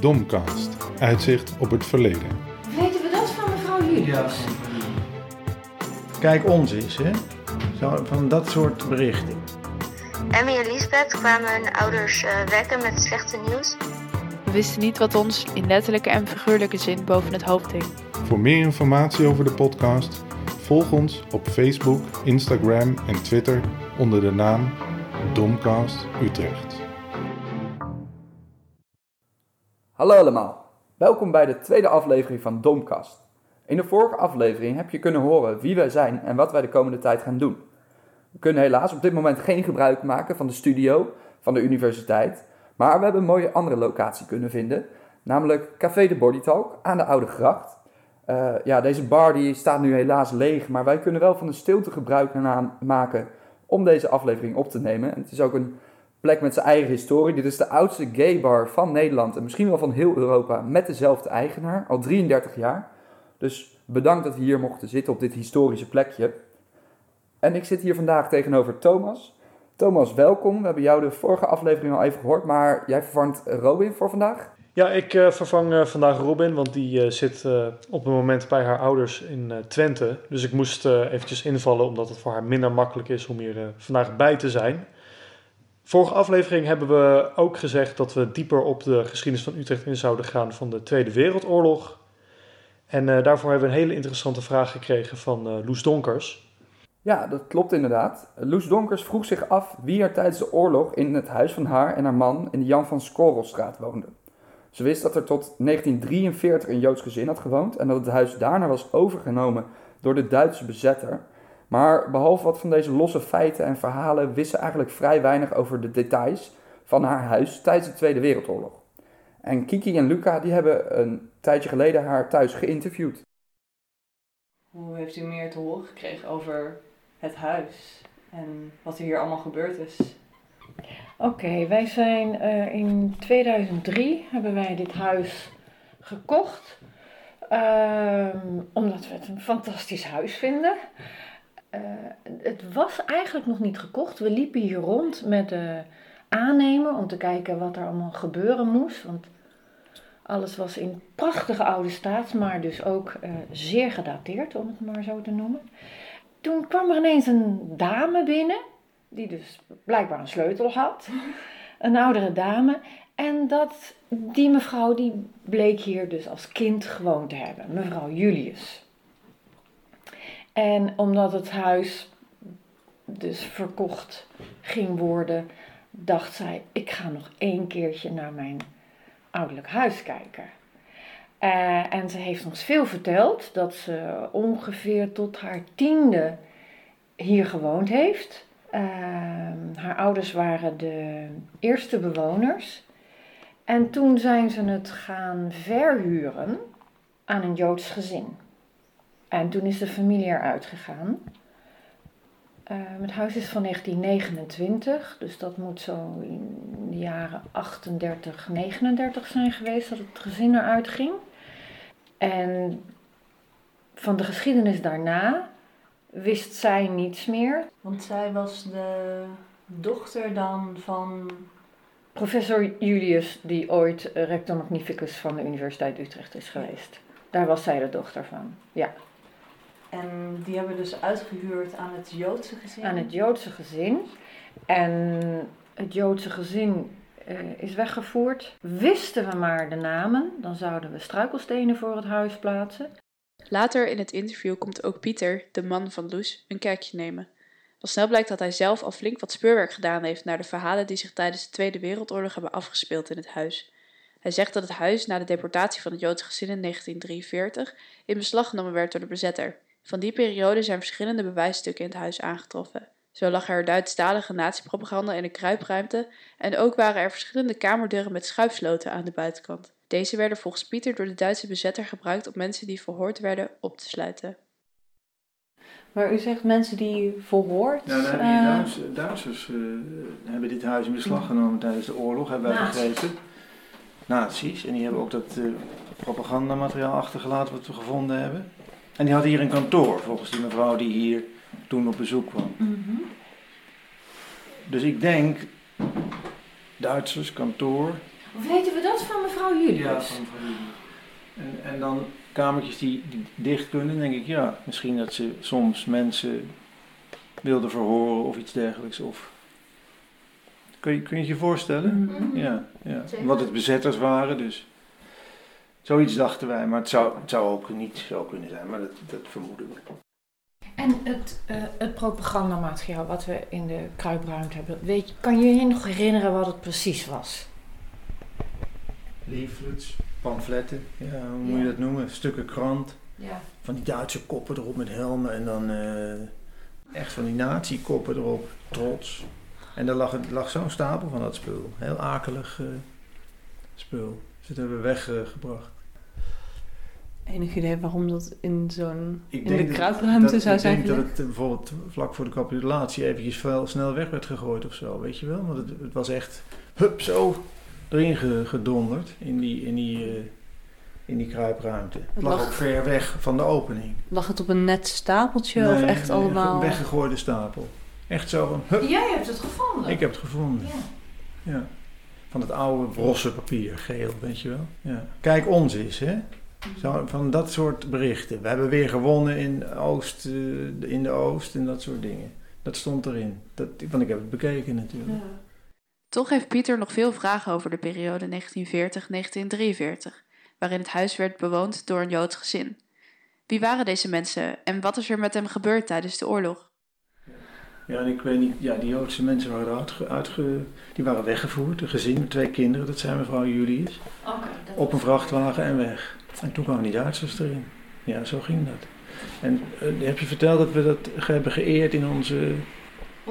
Domcast. Uitzicht op het verleden. Weten we dat van mevrouw Julius? Kijk ons eens, hè. Zo, van dat soort berichten. Emmy en Lisbeth kwamen hun ouders eh, wekken met slechte nieuws. We wisten niet wat ons in letterlijke en figuurlijke zin boven het hoofd hing. Voor meer informatie over de podcast, volg ons op Facebook, Instagram en Twitter onder de naam Domcast Utrecht. Hallo allemaal, welkom bij de tweede aflevering van Domcast. In de vorige aflevering heb je kunnen horen wie wij zijn en wat wij de komende tijd gaan doen. We kunnen helaas op dit moment geen gebruik maken van de studio van de universiteit, maar we hebben een mooie andere locatie kunnen vinden, namelijk Café de Body Talk aan de Oude Gracht. Eh, ja, deze bar die staat nu helaas leeg, maar wij kunnen wel van de stilte gebruik maken om deze aflevering op te nemen. En het is ook een plek met zijn eigen historie. Dit is de oudste gay bar van Nederland en misschien wel van heel Europa met dezelfde eigenaar, al 33 jaar. Dus bedankt dat we hier mochten zitten op dit historische plekje. En ik zit hier vandaag tegenover Thomas. Thomas, welkom. We hebben jou de vorige aflevering al even gehoord, maar jij vervangt Robin voor vandaag. Ja, ik eh, vervang eh, vandaag Robin, want die eh, zit op het moment bij haar ouders in Twente. Dus ik moest eventjes invallen, omdat het voor haar minder makkelijk is om hier vandaag bij te zijn. Vorige aflevering hebben we ook gezegd dat we dieper op de geschiedenis van Utrecht in zouden gaan van de Tweede Wereldoorlog. En eh, daarvoor hebben we een hele interessante vraag gekregen van eh, Loes Donkers. Ja, dat klopt inderdaad. Loes Donkers vroeg zich af wie er tijdens de oorlog in het huis van haar en haar man in de Jan van Skorrelstraat woonde. Ze wist dat er tot 1943 een Joods gezin had gewoond en dat het huis daarna was overgenomen door de Duitse bezetter. Maar behalve wat van deze losse feiten en verhalen wist ze eigenlijk vrij weinig over de details van haar huis tijdens de Tweede Wereldoorlog. En Kiki en Luca die hebben een tijdje geleden haar thuis geïnterviewd. Hoe heeft u meer te horen gekregen over het huis en wat er hier allemaal gebeurd is? Oké, wij zijn eh, in 2003 hebben wij dit huis gekocht. Ehm, omdat we het een fantastisch huis vinden. Eh, het was eigenlijk nog niet gekocht. We liepen hier rond met de aannemer om te kijken wat er allemaal gebeuren moest. Want alles was in prachtige oude staat, maar dus ook eh, zeer gedateerd, om het maar zo te noemen. Toen kwam er ineens een dame binnen, die dus blijkbaar een sleutel had. Een oudere dame. En dat, die mevrouw die bleek hier dus als kind gewoond te hebben. Mevrouw Julius. En omdat het huis dus verkocht ging worden, dacht zij: ik ga nog één keertje naar mijn ouderlijk huis kijken. Eh, en ze heeft ons veel verteld dat ze ongeveer tot haar tiende hier gewoond heeft. Ehm, haar ouders waren de eerste bewoners. En toen zijn ze het gaan verhuren aan een Joods gezin. En toen is de familie eruit gegaan. Ehm, het huis is van 1929, dus dat moet zo in de jaren 38, 39 zijn geweest dat het gezin eruit ging. En van de geschiedenis daarna wist zij niets meer. Want zij was de dochter dan van. Professor Julius, die ooit eh, rector magnificus van de Universiteit Utrecht is geweest. Daar was zij de dochter van, ja. En die hebben we dus uitgehuurd aan het Joodse gezin. Aan het Joodse gezin. En het Joodse gezin eh, is weggevoerd. Wisten we maar de namen, dan zouden we struikelstenen voor het huis plaatsen. Later in het interview komt ook Pieter, de man van Loes, een kijkje nemen. Al snel blijkt dat hij zelf al flink wat speurwerk gedaan heeft naar de verhalen die zich tijdens de Tweede Wereldoorlog hebben afgespeeld in het huis. Hij zegt dat het huis na de deportatie van het Joodse gezin in 1943 in beslag genomen werd door de bezetter. Van die periode zijn verschillende bewijsstukken in het huis aangetroffen. Zo lag er Duitsstalige nazi-propaganda in de kruipruimte en ook waren er verschillende kamerdeuren met schuifsloten aan de buitenkant. Deze werden volgens Pieter door de Duitse bezetter gebruikt om mensen die verhoord werden op te sluiten. Maar u zegt mensen die verhoord. Ja, dan hebben eh, Duits- Duitsers eh, hebben dit huis in beslag genomen tijdens de oorlog, hebben wij Nazi's. begrepen. Nazi's. En die hebben ook dat eh, propagandamateriaal achtergelaten wat we gevonden hebben. En die hadden hier een kantoor, volgens die mevrouw die hier toen op bezoek kwam. mhm. Dus ik denk Duitsers, kantoor. Weten we dat van mevrouw Julius? Ja, van familie. En, en dan kamertjes die, die dicht kunnen, denk ik, ja, misschien dat ze soms mensen wilden verhoren of iets dergelijks. Of... Kun, je, kun je het je voorstellen? Mhm. Ja, ja. Zeker. Het bezetters waren, dus. Zoiets dachten wij, maar het zou, het zou ook niet zo kunnen zijn, maar dat, dat vermoeden we. En het, eh, het propagandamateriaal wat we in de kruipruimte hebben, weet, je- kan je je nog herinneren wat het precies was? Leaflets, pamfletten, ja, hoe moet je dat noemen? Stukken krant. Ja. Van die Duitse koppen erop met helmen en dan eh, echt van die nazi-koppen erop, trots. En daar lag, het- lag zo'n stapel van dat spul. Heel akelig eh, spul. Dus dat hebben we weggebracht. Enig idee waarom dat in zo'n Ik in de kruipruimte zou ik zijn denk dat het eh, bijvoorbeeld vlak voor de capitulatie eventjes veel snel weg werd gegooid of zo, weet je wel? Want het, het was echt, hup, zo erin ge- gedonderd in die, in die, eh, in die kruipruimte. Het lag lag- ook ver weg van de opening. Lag het op een net stapeltje of echt nee, allemaal? Een weggegooide stapel. Echt zo van, hup, Jij hebt het gevonden. ik heb het gevonden. Ja. Ja. Van het oude brosse papier, geel, weet je wel. Ja. Kijk ons eens, hè. Zo, van dat soort berichten. We hebben weer gewonnen in, Oost, eh, in de Oost en dat soort dingen. Dat stond erin. Dat, want ik heb het bekeken natuurlijk. Toch heeft Pieter nog veel vragen over de periode 1940-1943, waarin het huis werd bewoond door een Joods gezin. Wie waren deze mensen en wat is er met hem gebeurd tijdens de oorlog? Ja, en ik weet niet, ja, die Joodse mensen waren uitge, uitge, die waren weggevoerd. Een gezin met twee kinderen, dat zijn mevrouw Julius. Oké. dat- Op een vrachtwagen en weg. En toen kwamen die Duitsers erin. Ja, zo ging dat. En eh, heb je verteld dat we dat hebben geëerd in onze...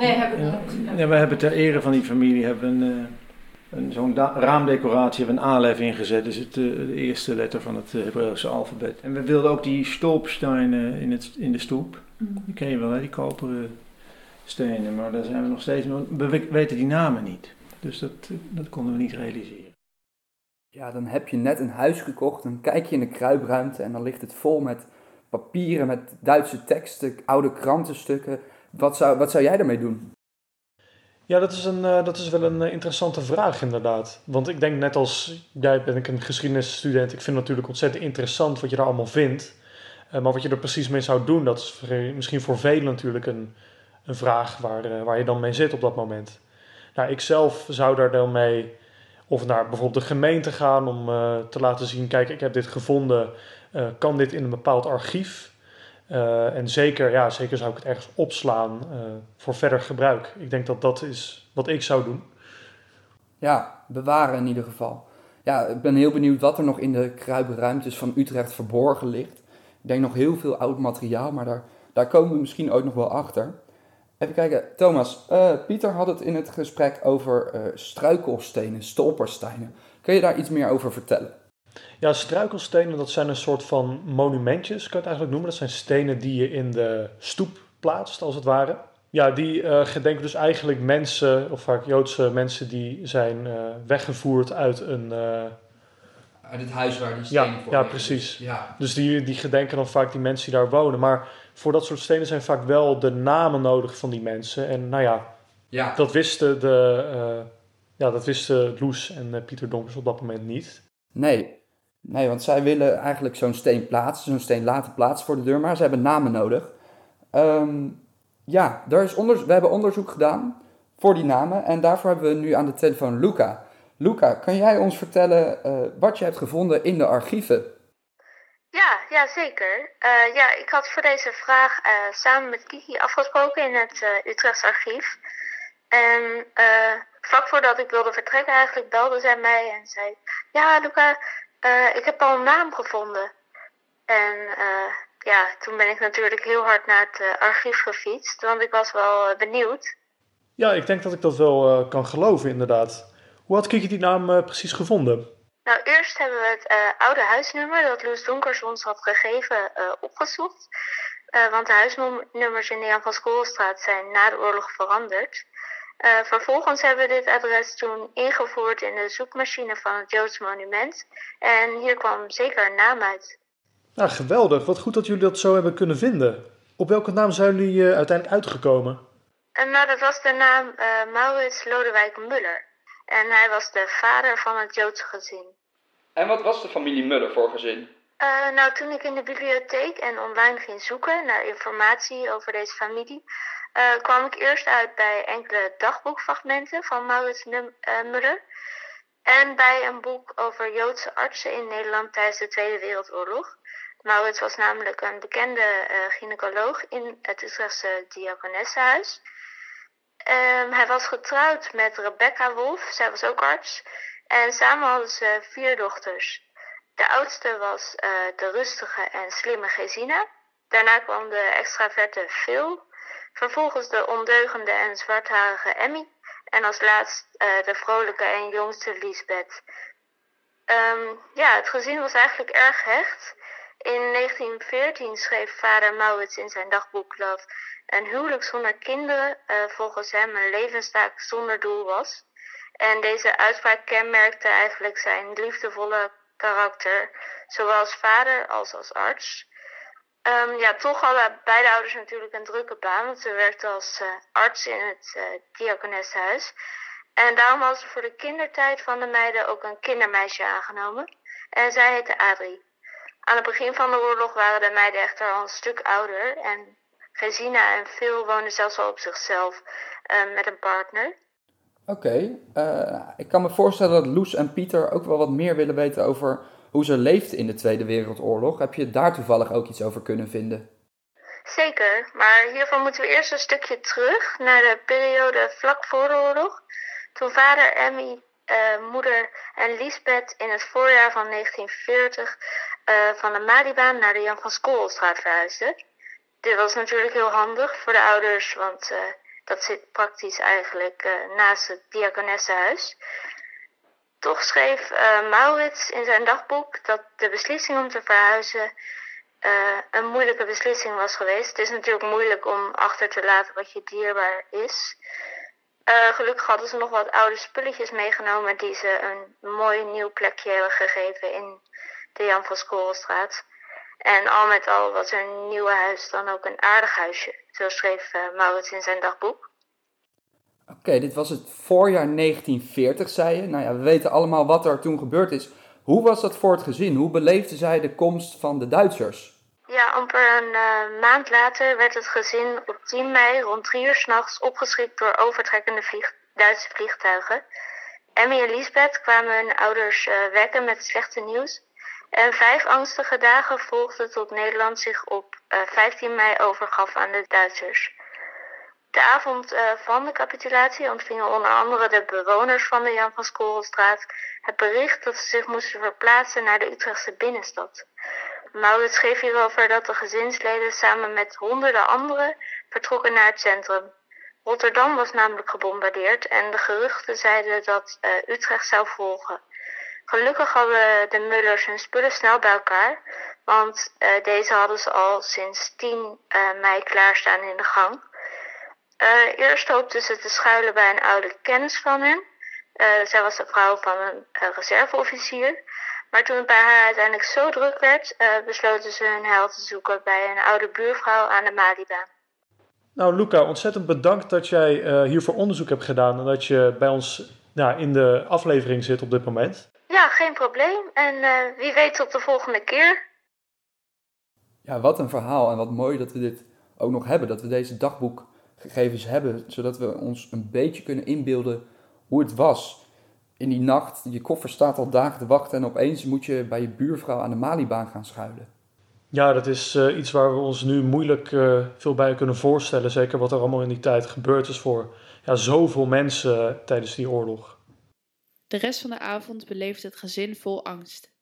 Nee, heb ik Ja, niet. ja, we hebben ter ere van die familie hebben een, eh, een, zo'n raamdecoratie, hebben een alef ingezet. Dus het, eh, de eerste letter van het Hebreeuwse alfabet. En we wilden ook die stolpstein eh, in, het, in de stoep. Die ken je wel, hè? die koperen stenen. Maar daar zijn we nog steeds... We we weten die namen niet. Dus dat, dat konden we niet realiseren. Ja, dan heb je net een huis gekocht, dan kijk je in de kruipruimte en dan ligt het vol met papieren, met Duitse teksten, oude krantenstukken. Wat zou, wat zou jij daarmee doen? Ja, dat is, een, eh, dat is wel een eh, interessante vraag inderdaad. Want ik denk net als jij ben ik een geschiedenisstudent. Ik vind het natuurlijk ontzettend interessant wat je daar allemaal vindt. Eh, maar wat je er precies mee zou doen, dat is misschien voor velen natuurlijk een, een vraag waar, waar je dan mee zit op dat moment. Nou, ik zelf zou daar dan mee of naar bijvoorbeeld de gemeente gaan om eh, te laten zien, kijk, ik heb dit gevonden. Eh, kan dit in een bepaald archief? Eh, en zeker, ja, zeker zou ik het ergens opslaan voor verder gebruik. Ik denk dat dat is wat ik zou doen. Ja, bewaren in ieder geval. Ja, ik ben heel benieuwd wat er nog in de kruipruimtes van Utrecht verborgen ligt. Ik denk nog heel veel oud materiaal, maar daar, daar komen we misschien ook nog wel achter. Even kijken, Thomas, eh, Pieter had het in het gesprek over eh, struikelstenen, stolpersteinen. Kun je daar iets meer over vertellen? Ja, struikelstenen, dat zijn een soort van monumentjes, kan je het eigenlijk noemen. Dat zijn stenen die je in de stoep plaatst, als het ware. Ja, die eh, gedenken dus eigenlijk mensen, of vaak Joodse mensen, die zijn eh, weggevoerd uit een... eh, Uit het huis waar die stenen Ja, voor ja, precies. Ja. dus die, die gedenken dan vaak die mensen die daar wonen. Maar voor dat soort stenen zijn vaak wel de namen nodig van die mensen. En nou ja, ja. dat wisten, de, eh, ja, dat wisten Loes en eh, Pieter Donkers op dat moment niet. Nee. nee, want zij willen eigenlijk zo'n steen plaatsen, zo'n steen laten plaatsen voor de deur, maar ze hebben namen nodig. Ehm, ja, daar is onder, we hebben onderzoek gedaan voor die namen en daarvoor hebben we nu aan de telefoon Luca. Luca, kan jij ons vertellen eh, wat je hebt gevonden in de archieven? Ja, ja zeker. Eh, ja, ik had voor deze vraag eh, samen met Kiki afgesproken in het eh Utrechts archief. En vlak voordat ik wilde vertrekken eigenlijk belde zij mij en zei... Ja, Luca, ik heb al een naam gevonden. En ja, toen ben ik natuurlijk heel hard naar het archief gefietst, want ik was wel benieuwd. Ja, ik denk dat ik dat wel kan geloven, inderdaad. Hoe had Kiki die naam precies gevonden? Nou, eerst hebben we het eh, oude huisnummer dat Loes Donkers ons had gegeven eh, opgezocht. Eh, want de huisnummers in de Jan van Schoolstraat zijn na de oorlog veranderd. Vervolgens hebben we dit adres toen ingevoerd in de zoekmachine van het Joods monument. En hier kwam zeker een naam uit. Nou, geweldig. Wat goed dat jullie dat zo hebben kunnen vinden. Op welke naam zijn jullie uiteindelijk uitgekomen? En nou, dat was de naam Maurits Lodewijk Muller. En hij was de vader van het Joodse gezin. En wat was de familie Muller voor gezin? Uh, nou, toen ik in de bibliotheek en online ging zoeken naar informatie over deze familie, uh, kwam ik eerst uit bij enkele dagboekfragmenten van Maurits Muller en bij een boek over Joodse artsen in Nederland tijdens de Tweede Wereldoorlog. Maurits was namelijk een bekende gynaecoloog in het Utrechtse Diakonessenhuis. Um, hij was getrouwd met Rebecca Wolf, zij was ook arts. En samen hadden ze vier dochters. De oudste was uh, de rustige en slimme Gesina. Daarna kwam de extraverte Phil. Vervolgens de ondeugende en zwartharige Emmy. En als laatst uh, de vrolijke en jongste Lisbeth. Um, ja, het gezin was eigenlijk erg hecht. In 1914 schreef vader Maurits in zijn dagboek dat een huwelijk zonder kinderen uh, volgens hem een levenstaak zonder doel was. En deze uitspraak kenmerkte eigenlijk zijn liefdevolle karakter, zowel als vader als als arts. Um, ja, toch hadden beide ouders natuurlijk een drukke baan, want ze werkte als uh, arts in het uh. En daarom hadden ze voor de kindertijd van de meiden ook een kindermeisje aangenomen. En zij heette Adrie. Aan het begin van de oorlog waren de meiden echter al een stuk ouder. En Gesina en Phil woonden zelfs al op zichzelf uh, met een partner. Oké, okay. ik kan me voorstellen dat Loes en Pieter ook wel wat meer willen weten over hoe ze leefden in de Tweede Wereldoorlog. Heb je daar toevallig ook iets over kunnen vinden? Zeker, maar hiervoor moeten we eerst een stukje terug naar de periode vlak voor de oorlog. Toen vader Emmy, uh, moeder en Lisbeth in het voorjaar van 1940 uh, van de Malibaan naar de Jan van Schoolstraat verhuisden. Dit was natuurlijk heel handig voor de ouders, want uh, dat zit praktisch eigenlijk naast het diakonessenhuis. Toch schreef Maurits in zijn dagboek dat de beslissing om te verhuizen een moeilijke beslissing was geweest. Het is natuurlijk moeilijk om achter te laten wat je dierbaar is. Uh, gelukkig hadden ze nog wat oude spulletjes meegenomen die ze een mooi nieuw plekje hebben gegeven in de Jan van Schoolstraat. En al met al was hun nieuwe huis dan ook een aardig huisje, zo schreef Maurits in zijn dagboek. Oké, dit was het voorjaar 1940, zei je. Nou ja, we weten allemaal wat er toen gebeurd is. Hoe was dat voor het gezin? Hoe beleefden zij de komst van de Duitsers? Ja, amper een uh, maand later werd het gezin op 10 mei rond 3 uur s'nachts opgeschrikt door overtrekkende Duitse vliegtuigen. Emmy en Lisbeth kwamen hun ouders uh, wekken met slechte nieuws. En vijf angstige dagen volgden tot Nederland zich op uh, 15 mei overgaf aan de Duitsers. De avond van de capitulatie ontvingen onder andere de bewoners van de Jan van Skorrelstraat het bericht dat ze zich moesten verplaatsen naar de Utrechtse binnenstad. Maurits schreef hierover dat de gezinsleden samen met honderden anderen vertrokken naar het centrum. Rotterdam was namelijk gebombardeerd en de geruchten zeiden dat uh, Utrecht zou volgen. Gelukkig hadden de Mullers hun spullen snel bij elkaar, want uh, deze hadden ze al sinds 10 mei klaarstaan in de gang. Eerst hoopte ze te schuilen bij een oude kennis van hen. Zij was de vrouw van een reserveofficier. Maar toen het bij haar uiteindelijk zo druk werd, besloten ze hun heil te zoeken bij een oude buurvrouw aan de Malibaan. Nou, Luca, ontzettend bedankt dat jij hiervoor onderzoek hebt gedaan en dat je bij ons nou, in de aflevering zit op dit moment. Ja, geen probleem. En wie weet tot de volgende keer. Ja, wat een verhaal en wat mooi dat we dit ook nog hebben, dat we deze dagboek gegevens hebben, zodat we ons een beetje kunnen inbeelden hoe het was. In die nacht, je koffer staat al dagen te wachten en opeens moet je bij je buurvrouw aan de Malibaan gaan schuilen. Ja, dat is uh, iets waar we ons nu moeilijk uh, veel bij kunnen voorstellen. Zeker wat er allemaal in die tijd gebeurd is voor ja, zoveel mensen uh, tijdens die oorlog. De rest van de avond beleefde het gezin vol angst.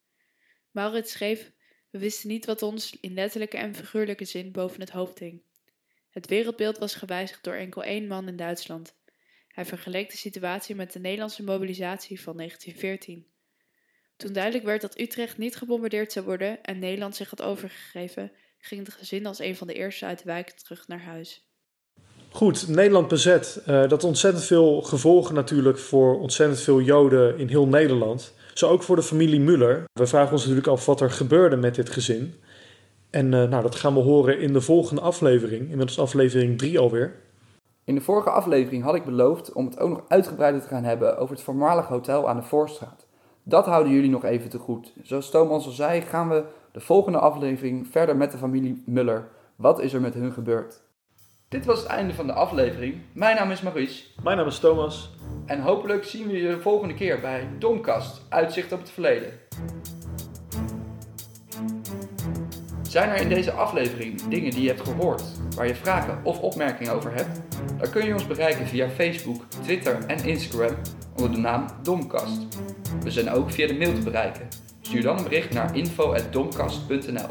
Maurits schreef: We wisten niet wat ons in letterlijke en figuurlijke zin boven het hoofd hing. Het wereldbeeld was gewijzigd door enkel één man in Duitsland. Hij vergeleek de situatie met de Nederlandse mobilisatie van 1914. Toen duidelijk werd dat Utrecht niet gebombardeerd zou worden en Nederland zich had overgegeven, ging het gezin als een van de eerste uit de wijk terug naar huis. Goed, Nederland bezet. Uh, dat ontzettend veel gevolgen natuurlijk voor ontzettend veel Joden in heel Nederland. Zo ook voor de familie Muller. We vragen ons natuurlijk af wat er gebeurde met dit gezin. En uh, nou, dat gaan we horen in de volgende aflevering. Inmiddels aflevering 3 alweer. In de vorige aflevering had ik beloofd om het ook nog uitgebreider te gaan hebben over het voormalige hotel aan de Voorstraat. Dat houden jullie nog even te goed. Zoals Thomas al zei, gaan we de volgende aflevering verder met de familie Muller. Wat is er met hun gebeurd? Dit was het einde van de aflevering. Mijn naam is Maurice. Mijn naam is Thomas. En hopelijk zien we je de volgende keer bij Domkast, Uitzicht op het Verleden. Zijn er in deze aflevering dingen die je hebt gehoord, waar je vragen of opmerkingen over hebt? Dan kun je ons bereiken via Facebook, Twitter en Instagram onder de naam Domkast. We zijn ook via de mail te bereiken. Stuur dan een bericht naar info.domkast.nl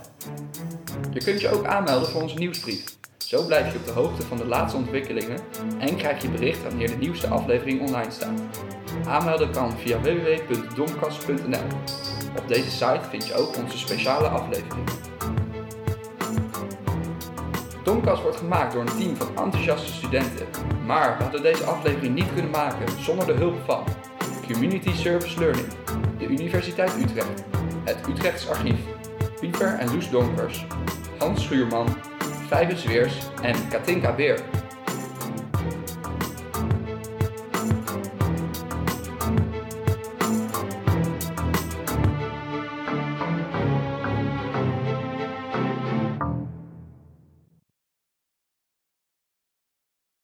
Je kunt je ook aanmelden voor onze nieuwsbrief. Zo blijf je op de hoogte van de laatste ontwikkelingen en krijg je bericht wanneer de nieuwste aflevering online staat. Aanmelden kan via www.domkast.nl. Op deze site vind je ook onze speciale aflevering. Domkast wordt gemaakt door een team van enthousiaste studenten, maar we hadden deze aflevering niet kunnen maken zonder de hulp van Community Service Learning, de Universiteit Utrecht, het Utrechts Archief, Pieter en Loes Donkers, Hans Schuurman, Vijve Zweers en Katinka Beer.